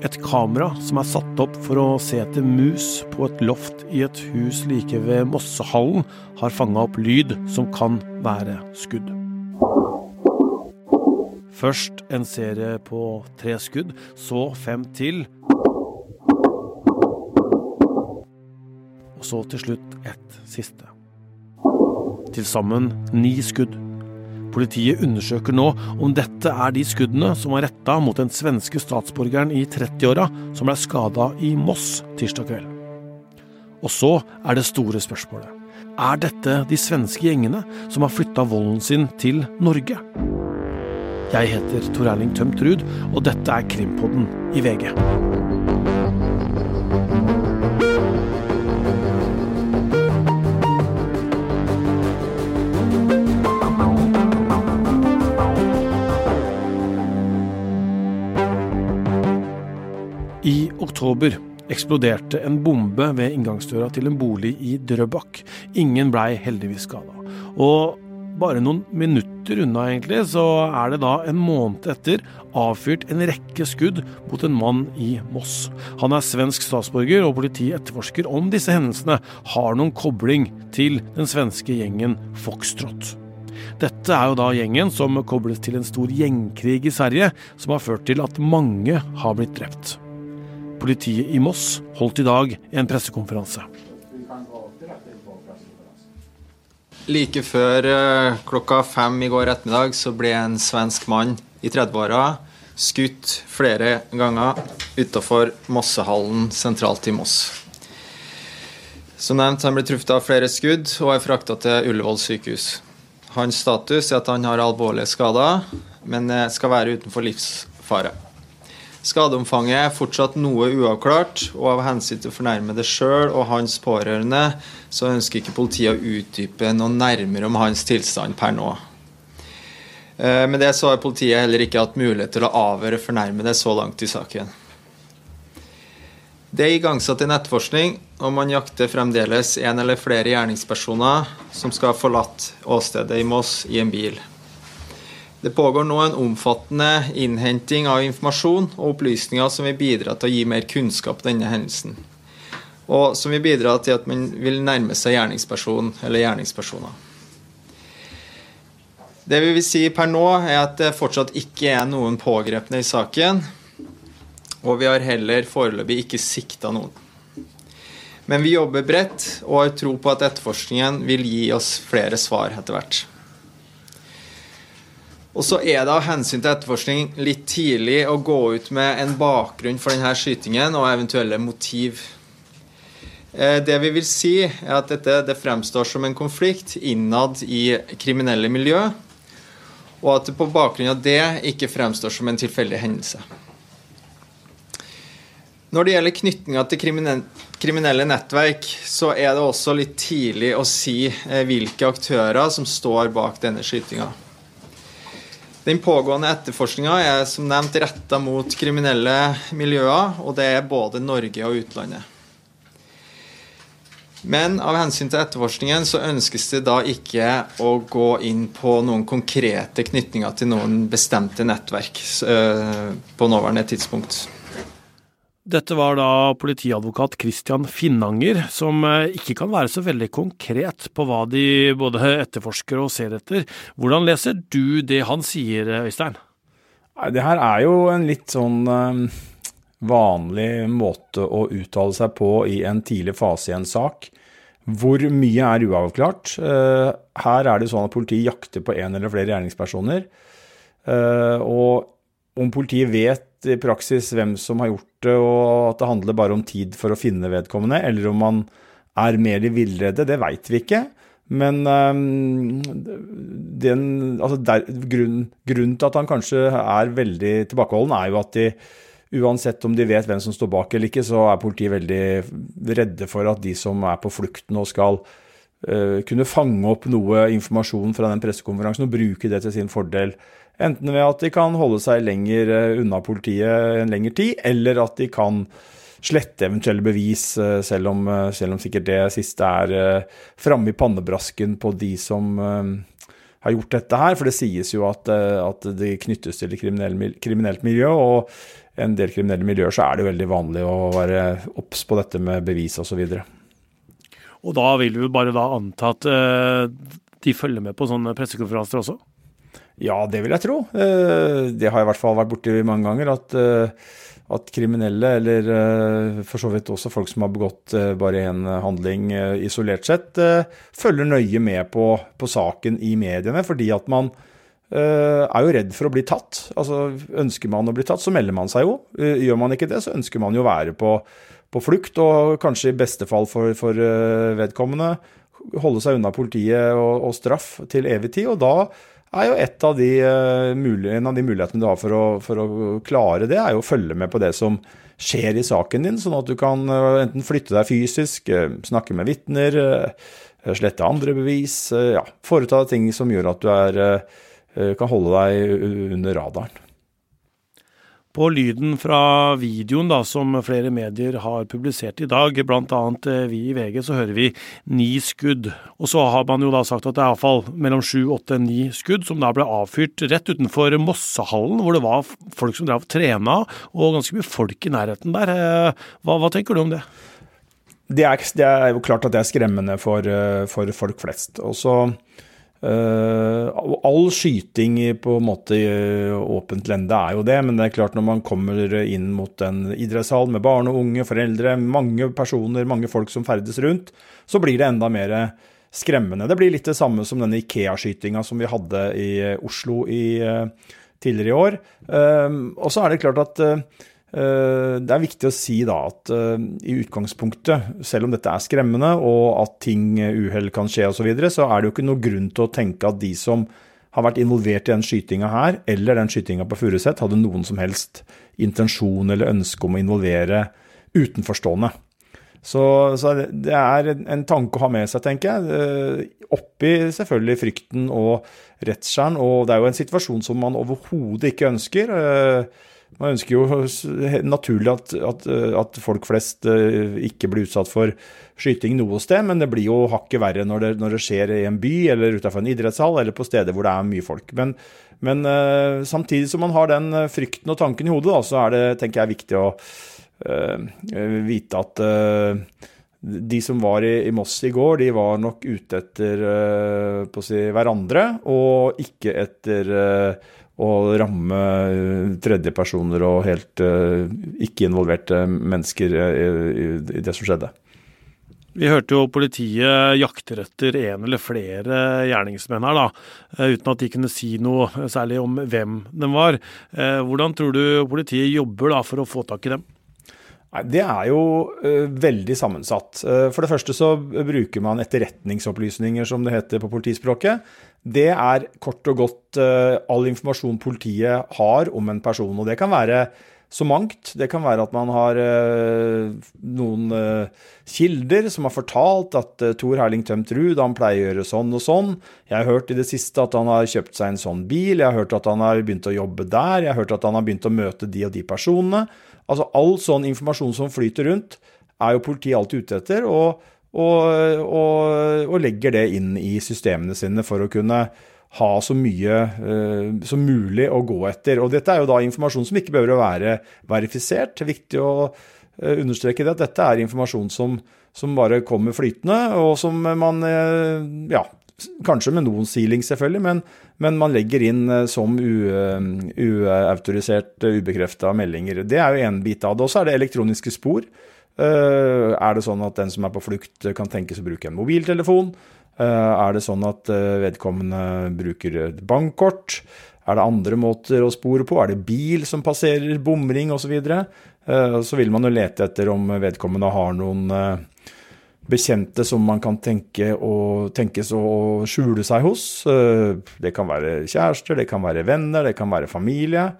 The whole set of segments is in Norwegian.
Et kamera som er satt opp for å se etter mus på et loft i et hus like ved Mossehallen, har fanga opp lyd som kan være skudd. Først en serie på tre skudd, så fem til. Og så til slutt et siste. Til sammen ni skudd. Politiet undersøker nå om dette er de skuddene som var retta mot den svenske statsborgeren i 30-åra som ble skada i Moss tirsdag kveld. Og så er det store spørsmålet. Er dette de svenske gjengene som har flytta volden sin til Norge? Jeg heter Tor Erling Tømt Ruud, og dette er Krimpodden i VG. Oktober eksploderte en bombe ved inngangsdøra til en bolig i Drøbak. Ingen blei heldigvis skada. Og bare noen minutter unna, egentlig, så er det da en måned etter avfyrt en rekke skudd mot en mann i Moss. Han er svensk statsborger, og politiet etterforsker om disse hendelsene har noen kobling til den svenske gjengen Foxtrot. Dette er jo da gjengen som kobles til en stor gjengkrig i Sverige, som har ført til at mange har blitt drept. Politiet i Moss holdt i dag en pressekonferanse. Like før eh, klokka fem i går ettermiddag så ble en svensk mann i 30-åra skutt flere ganger utafor Mossehallen sentralt i Moss. Som nevnt, Han ble truffet av flere skudd og er frakta til Ullevål sykehus. Hans status er at han har alvorlige skader, men skal være utenfor livsfare. Skadeomfanget er fortsatt noe uavklart, og av hensyn til fornærmede sjøl og hans pårørende, så ønsker ikke politiet å utdype noe nærmere om hans tilstand per nå. Eh, med det så har politiet heller ikke hatt mulighet til å avhøre fornærmede så langt i saken. Det er igangsatt en etterforskning, og man jakter fremdeles en eller flere gjerningspersoner som skal ha forlatt åstedet i Moss i en bil. Det pågår nå en omfattende innhenting av informasjon og opplysninger som vil bidra til å gi mer kunnskap om denne hendelsen. Og som vil bidra til at man vil nærme seg gjerningsperson eller gjerningspersoner. Det vi vil si per nå, er at det fortsatt ikke er noen pågrepne i saken. Og vi har heller foreløpig ikke sikta noen. Men vi jobber bredt og har tro på at etterforskningen vil gi oss flere svar etter hvert. Og så er det av hensyn til etterforskning litt tidlig å gå ut med en bakgrunn for denne skytingen og eventuelle motiv. Eh, det vi vil si, er at dette det fremstår som en konflikt innad i kriminelle miljø, og at det på bakgrunn av det ikke fremstår som en tilfeldig hendelse. Når det gjelder knytninga til kriminelle nettverk, så er det også litt tidlig å si eh, hvilke aktører som står bak denne skytinga. Den pågående etterforskninga er som nevnt retta mot kriminelle miljøer, og det er både Norge og utlandet. Men av hensyn til etterforskningen så ønskes det da ikke å gå inn på noen konkrete knytninger til noen bestemte nettverk på nåværende tidspunkt. Dette var da politiadvokat Christian Finnanger, som eh, ikke kan være så veldig konkret på hva de både etterforsker og ser etter. Hvordan leser du det han sier, Øystein? Det her er jo en litt sånn eh, vanlig måte å uttale seg på i en tidlig fase i en sak. Hvor mye er uavklart? Eh, her er det sånn at politiet jakter på en eller flere gjerningspersoner. Og om politiet vet i praksis hvem som har gjort det, og at det handler bare om tid for å finne vedkommende, eller om man er mer i villrede, det veit vi ikke. Men um, den, altså der, grunn, grunnen til at han kanskje er veldig tilbakeholden, er jo at de, uansett om de vet hvem som står bak eller ikke, så er politiet veldig redde for at de som er på flukt nå, skal uh, kunne fange opp noe informasjon fra den pressekonferansen og bruke det til sin fordel. Enten ved at de kan holde seg lenger eh, unna politiet en lengre tid, eller at de kan slette eventuelle bevis, eh, selv om, eh, selv om sikkert det siste er framme i pannebrasken på de som har gjort dette her. For det sies jo at, at det knyttes til et kriminelt miljø. og en del kriminelle miljøer så er det veldig vanlig å være obs på dette med bevis osv. Og, og da vil vi bare da anta at de følger med på sånne pressekonferanser også? Ja, det vil jeg tro. Det har jeg i hvert fall vært borti mange ganger. at at kriminelle, eller uh, for så vidt også folk som har begått bare én handling isolert sett, følger nøye med på, på, saken i mediene, fordi at man er jo redd for å bli tatt. Altså, Ønsker man å bli tatt, så melder man seg jo. Gjør man ikke det, så ønsker man jo å være på, på flukt, og kanskje i beste fall for, for vedkommende holde seg unna politiet og, og straff til evig tid. og da er jo et av de, uh, en av de mulighetene du har for å, for å, klare det, er jo å følge med på det som skjer i saken din, sånn at du kan uh, enten flytte deg fysisk, uh, snakke med vitner, slette andre bevis, ja, foreta ting som gjør at du er, kan holde deg under radaren. På lyden fra videoen da, som flere medier har publisert i dag, bl.a. Eh, vi i VG, så hører vi ni skudd. Og så har man jo da sagt at det er iallfall mellom sju, åtte, ni skudd som da ble avfyrt rett utenfor Mossehallen, hvor det var folk som drev og trena, og ganske mye folk i nærheten der. Eh, hva, hva tenker du om det? Det er, det er, jo klart at det er skremmende for, eh, for folk flest. Og så all skyting på en måte i åpent lende er jo det, men det er klart når man kommer inn mot en idrettshall med barn og unge, foreldre, mange personer, mange folk som ferdes rundt, så blir det enda mer skremmende. Det blir litt det samme som denne Ikea-skytinga som vi hadde i Oslo i, uh, tidligere i år. og så er det klart at Eh, det er viktig å si da at eh, i utgangspunktet, selv om dette er skremmende og at ting, eh, uhell kan skje osv., så, videre, så er det jo ikke noe grunn til å tenke at de som har vært involvert i den skytinga her, eller den skytinga på Furuset, hadde noen som helst intensjon eller ønske om å involvere utenforstående. Så, så, det er en tanke å ha med seg, tenker jeg. Oppi selvfølgelig frykten og redselen. Og det er jo en situasjon som man overhodet ikke ønsker. Man ønsker jo naturlig at, at, at, folk flest eh, ikke blir utsatt for skyting noe sted, men det blir jo hakket verre når det, når det skjer i en by eller utenfor en idrettshall eller på steder hvor det er mye folk. Men, men uh, samtidig som man har den eh, frykten og tanken i hodet, da, så er det tenker jeg, viktig å uh, vite at uh, de som var i, i, Moss i går, de var nok ute etter å si, hverandre, og ikke etter å ramme eh, tredjepersoner og helt uh, ikke-involverte mennesker i, i, i, det som skjedde. Vi hørte jo politiet jakter etter en eller flere gjerningsmenn her, da, uten at de kunne si noe særlig om hvem de var. Hvordan tror du politiet jobber da for å få tak i dem? Det er jo uh, veldig sammensatt. Uh, for det første så bruker man etterretningsopplysninger, som det heter på politispråket. Det er kort og godt uh, all informasjon politiet har om en person. Og det kan være så mangt. Det kan være at man har noen kilder som har fortalt at Tor Herling Tømt Ruud pleier å gjøre sånn og sånn. Jeg har hørt i det siste at han har kjøpt seg en sånn bil. Jeg har hørt at han har begynt å jobbe der. Jeg har hørt at han har begynt å møte de og de personene. Altså all sånn informasjon som flyter rundt, er jo politiet alltid ute etter, og, og, og, og, legger det inn i systemene sine for å kunne ha så mye uh, som mulig å gå etter. Og dette er jo da informasjon som ikke behøver å være verifisert. Det er viktig å uh, understreke det, at dette er informasjon som, som bare kommer flytende, og som man uh, ja, Kanskje med noen sealing, selvfølgelig, men, men man legger inn eh, som uautorisert, ubekrefta meldinger. Det er jo én bit av det. Og så er det elektroniske spor. Eh, er det sånn at den som er på flukt, kan tenkes å bruke en mobiltelefon? Eh, er det sånn at vedkommende bruker et bankkort? Er det andre måter å spore på? Er det bil som passerer bomring osv.? Så, videre? så vil man jo lete etter om vedkommende har noen bekjente som man kan tenke og tenkes å skjule seg hos. Eh, det kan være kjærester, det kan være venner, det kan være familie.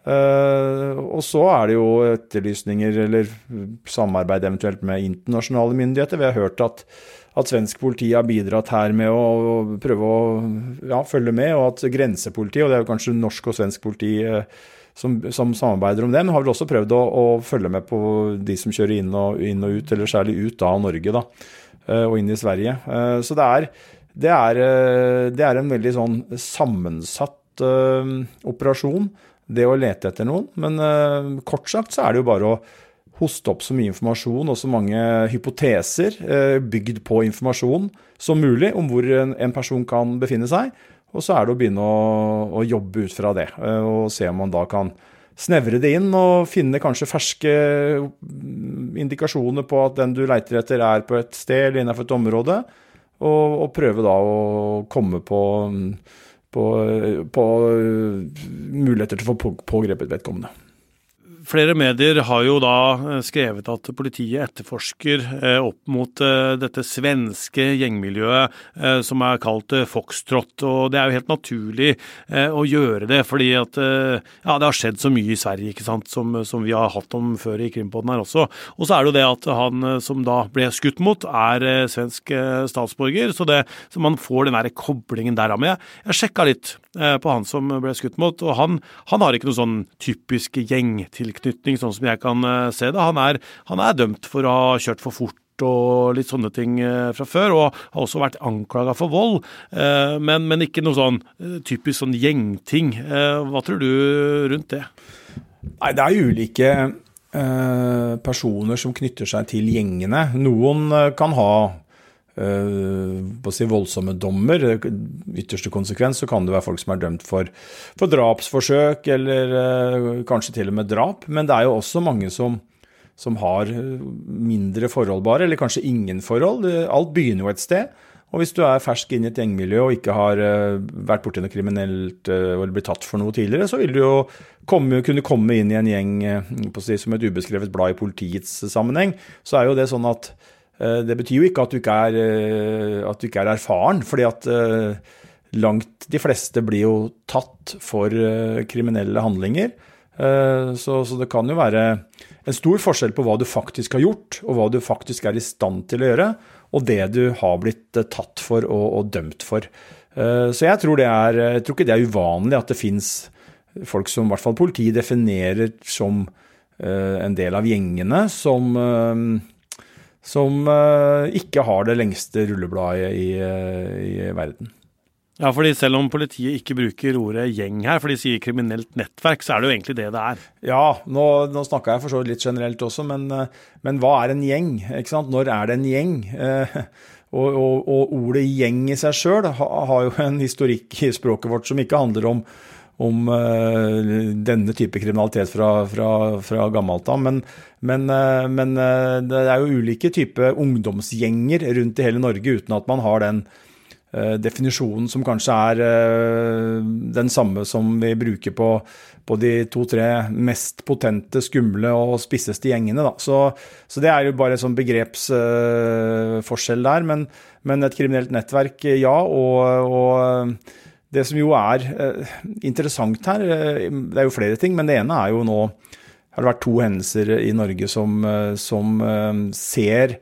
Eh, og så er det jo etterlysninger eller samarbeid eventuelt med internasjonale myndigheter. Vi har hørt at, at svensk politi har bidratt her med å prøve å ja, følge med, og at grensepoliti, og det er jo kanskje norsk og svensk politi eh, som, som, samarbeider om det, men har vel også prøvd å, å, følge med på de som kjører inn og, inn og ut, eller særlig ut av Norge, da, eh, og inn i Sverige. Eh, så det er det er, det er en veldig sånn sammensatt operasjon, det å lete etter noen. Men kort sagt så er det jo bare å hoste opp så mye informasjon og så mange hypoteser bygd på informasjon som mulig om hvor en, person kan befinne seg. Og så er det å begynne å, å jobbe ut fra det, og se om man da kan snevre det inn og finne kanskje ferske indikasjoner på at den du leiter etter er på et sted eller innenfor et område, og, og prøve da å komme på på, på muligheter til å få pågrepet vedkommende. Flere medier har jo da eh, skrevet at politiet etterforsker eh, opp mot eh, dette svenske gjengmiljøet som er kalt Foxtrot. Og det er jo helt naturlig å gjøre det, fordi at ja, det har skjedd så mye i Sverige ikke sant, som, som vi har hatt om før i Krimpodden her også. Og så er det jo det at han som da ble skutt mot, er svensk statsborger, så, det, så man får den der koblingen der. Men jeg, jeg sjekka litt på han som ble skutt mot, og han, han har ikke noen sånn typisk gjengtilknytning sånn som jeg kan eh, se det. Han er, han er dømt for å ha kjørt for fort og litt sånne ting eh, fra før, og har også vært anklaga for vold. Eh, men, men, ikke noe sånn typisk sånn gjengting. Hva tror du rundt det? Nei, det er ulike personer som knytter seg til gjengene. Noen kan ha Eh, på å si voldsomme dommer. ytterste konsekvens så kan det være folk som er dømt for, for drapsforsøk, eller uh, kanskje til og med drap. Men det er jo også mange som, som har mindre forhold, bare, eller kanskje ingen forhold. Alt begynner jo et sted. Og hvis du er fersk inn i et gjengmiljø og ikke har vært borti noe kriminelt eller blitt tatt for noe tidligere, så vil du jo komme, kunne komme inn i en gjeng si, som et ubeskrevet blad i politiets sammenheng. Så er jo det sånn at Eh, det betyr jo ikke at du ikke er, eh, at du ikke er erfaren, fordi at eh, langt de fleste blir jo tatt for kriminelle handlinger. Så, så, det kan jo være en stor forskjell på hva du faktisk har gjort, og hva du faktisk er i stand til å gjøre, og det du har blitt tatt for og, og dømt for. Så jeg tror, er, jeg tror, ikke det er uvanlig at det fins folk som i hvert fall politiet definerer som en del av gjengene, som som eh, ikke har det lengste rullebladet i, eh, i, verden. Ja, fordi Selv om politiet ikke bruker ordet gjeng her, for de sier kriminelt nettverk, så er det jo egentlig det det er. Ja, nå, nå snakka jeg for så vidt litt generelt også, men, eh, men, hva er en gjeng? Ikke sant? Når er det en gjeng? Og, og, og ordet gjeng i seg sjøl har jo en historikk i språket vårt som ikke handler om om eh, denne type kriminalitet fra, fra, fra gammelt av. Men, men, uh, men uh, det er jo ulike typer ungdomsgjenger rundt i hele Norge, uten at man har den definisjonen som kanskje er den samme som vi bruker på, på de to-tre mest potente, skumle og spisseste gjengene. Så, så, det er jo bare sånn begrepsforskjell der. Men, men, et kriminelt nettverk, ja. og, og det som jo er eh, interessant her, eh, det er jo flere ting, men det ene er jo nå har det vært to hendelser i Norge som, eh, som ser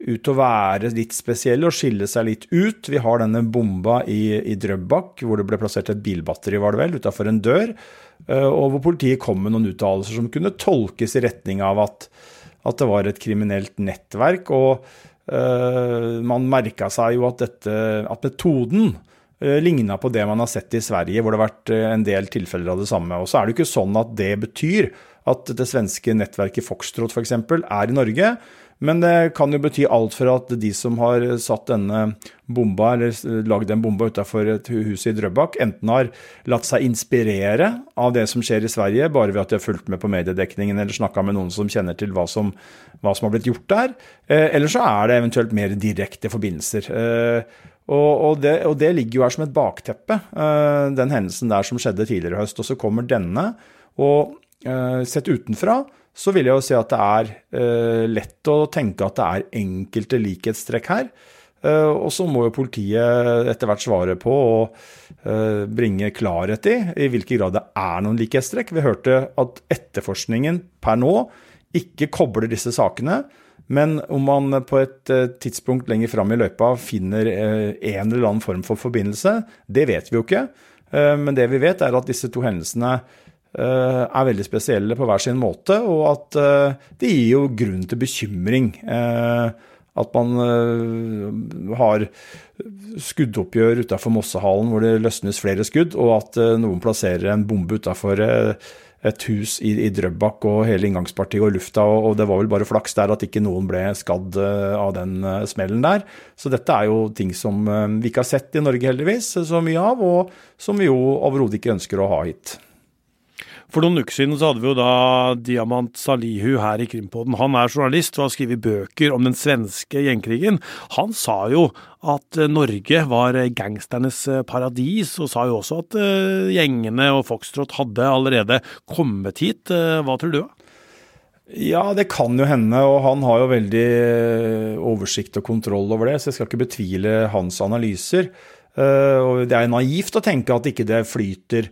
ut til å være litt spesielle og skille seg litt ut. Vi har denne bomba i, i Drøbak, hvor det ble plassert et bilbatteri var det vel, utafor en dør. Og hvor politiet kom med noen uttalelser som kunne tolkes i retning av at, at det var et kriminelt nettverk. Og uh, man merka seg jo at, dette, at metoden uh, ligna på det man har sett i Sverige, hvor det har vært eh, en del tilfeller av det samme. Og så er det jo ikke sånn at det betyr at det svenske nettverket Foxtrot f.eks. er i Norge. Men det kan jo bety alt for at de som har satt denne bomba, eller lagd den bomba utafor et hus i Drøbak, enten har latt seg inspirere av det som skjer i Sverige, bare ved at de har fulgt med på mediedekningen eller snakka med noen som kjenner til hva som, hva som har blitt gjort der, eh, eller så er det eventuelt mer direkte forbindelser. Og, og, det, og, det, ligger jo her som et bakteppe, uh, den hendelsen der som skjedde tidligere i høst. Og så kommer denne. Og sett utenfra så vil jeg jo si at det er uh, lett å tenke at det er enkelte likhetstrekk her. og så må jo politiet etter hvert svare på og bringe klarhet i i hvilken grad det er noen likhetstrekk. Vi hørte at etterforskningen per nå ikke kobler disse sakene. Men om man på et eh, tidspunkt lenger fram i løypa finner eh, en eller annen form for forbindelse, det vet vi jo ikke. Eh, men det vi vet, er at disse to hendelsene er veldig spesielle på hver sin måte, og at det gir jo grunn til bekymring At man har skuddoppgjør utafor Mossehallen hvor det løsnes flere skudd, og at noen plasserer en bombe utafor et hus i, i Drøbak og hele inngangspartiet og lufta, og, det var vel bare flaks der at ikke noen ble skadd av den smellen der. Så dette er jo ting som vi ikke har sett i Norge, heldigvis, så mye av, og som vi jo overhodet ikke ønsker å ha hit. For noen uker siden så hadde vi jo da Diamant Salihu her i Krimpodden. Han er journalist og har skrevet bøker om den svenske gjengkrigen. Han sa jo at eh, Norge var gangsternes eh, paradis, og sa jo også at eh, gjengene og Foxtrot hadde allerede kommet hit. Hva tror du? Ja, det kan jo hende, og han har jo veldig oversikt og kontroll over det, så jeg skal ikke betvile hans analyser. Og det er naivt å tenke at ikke det flyter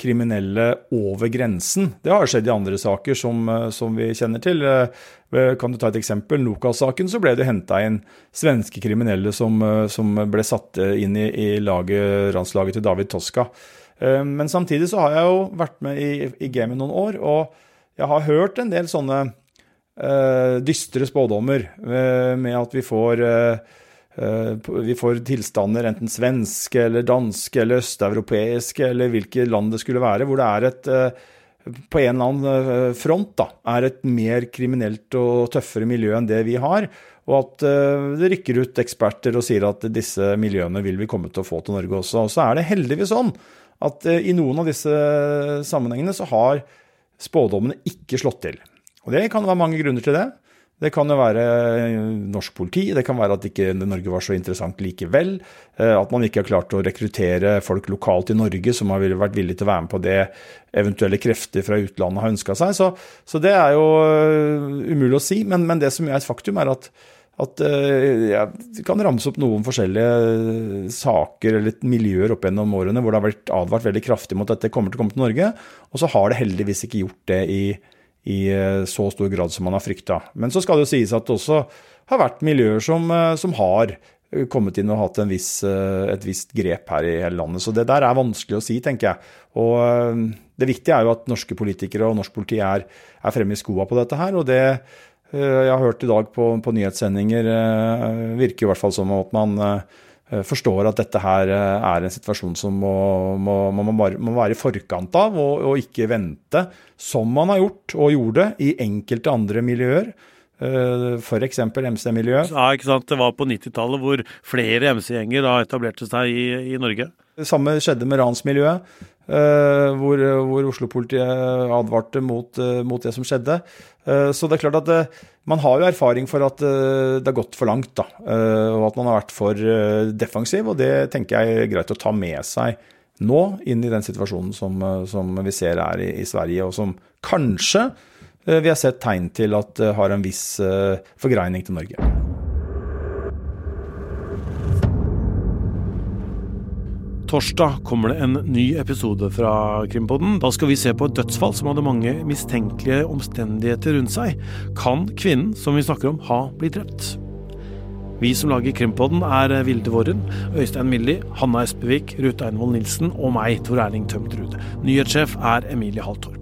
kriminelle over grensen. Det har skjedd i andre saker som, eh, som vi kjenner til. Eh, kan du ta et eksempel? Nokas-saken så ble det henta inn svenske kriminelle som, eh, som, ble satt inn i, i laget, ranslaget til David Toska. Men samtidig så har jeg jo vært med i, i gamet noen år, og jeg har hørt en del sånne uh, dystre spådommer uh, med at vi får Eh, vi får tilstander enten svenske eller danske eller østeuropeiske eller hvilke land det skulle være, hvor det er et eh, på en eller annen eh, front da, er et mer kriminelt og tøffere miljø enn det vi har. Og at det rykker ut eksperter og sier at disse miljøene vil vi komme til å få til Norge også. Og så er det heldigvis sånn at i noen av disse sammenhengene så har spådommene ikke slått til. Og det kan være mange grunner til det. Det kan jo være eh, norsk politi, det kan være at ikke Norge var så interessant likevel. Eh, at man ikke har klart å rekruttere folk lokalt i Norge som har vært villige til å være med på det eventuelle krefter fra utlandet har ønska seg. Så, så, det er jo eh, umulig å si. Men, men det som er et faktum, er at, at jeg kan ramse opp noen forskjellige saker eller miljøer opp gjennom årene hvor det har vært advart veldig kraftig mot at dette kommer til å komme til Norge, og så har det heldigvis ikke gjort det i Norge i eh, så stor grad som man har frykta. Men så skal det jo sies at det også har vært miljøer som, eh, som har eh, kommet inn og hatt viss, et visst grep her i hele landet. Så det der er vanskelig å si, tenker jeg. Og det viktige er jo at norske politikere og norsk politi er, er fremme i skoa på dette her. Og det jeg har hørt i dag på, på nyhetssendinger, virker i hvert fall som at man forstår at dette her eh, er en situasjon som må, må, må, må være i forkant av, og, og, ikke vente, som man har gjort og gjorde i enkelte andre miljøer. Eh, F.eks. MC-miljøet. Ja, ikke sant. Det var på 90-tallet hvor flere MC-gjenger etablerte seg i, i Norge. Det samme skjedde med ransmiljøet. Uh, hvor, hvor Oslo-politiet advarte mot, uh, mot, det som skjedde. Uh, så det er klart at man har jo erfaring for at det har gått for langt, da. og at man har vært for defensiv, og det tenker jeg er greit å ta med seg nå inn i den situasjonen som, som vi ser er i, i, Sverige, og som kanskje vi har sett tegn til at har en viss forgreining til Norge. Torsdag kommer det en ny episode fra Krimpodden. Da skal vi se på et dødsfall som hadde mange mistenkelige omstendigheter rundt seg. Kan kvinnen som vi snakker om, ha blitt drept? Vi som lager Krimpodden er Vilde Våren, Øystein Milli, Hanna Espevik, Ruth Einvoll Nilsen og meg, Tor Erling Tømtrud. Nyhetssjef er Emilie Halltorp.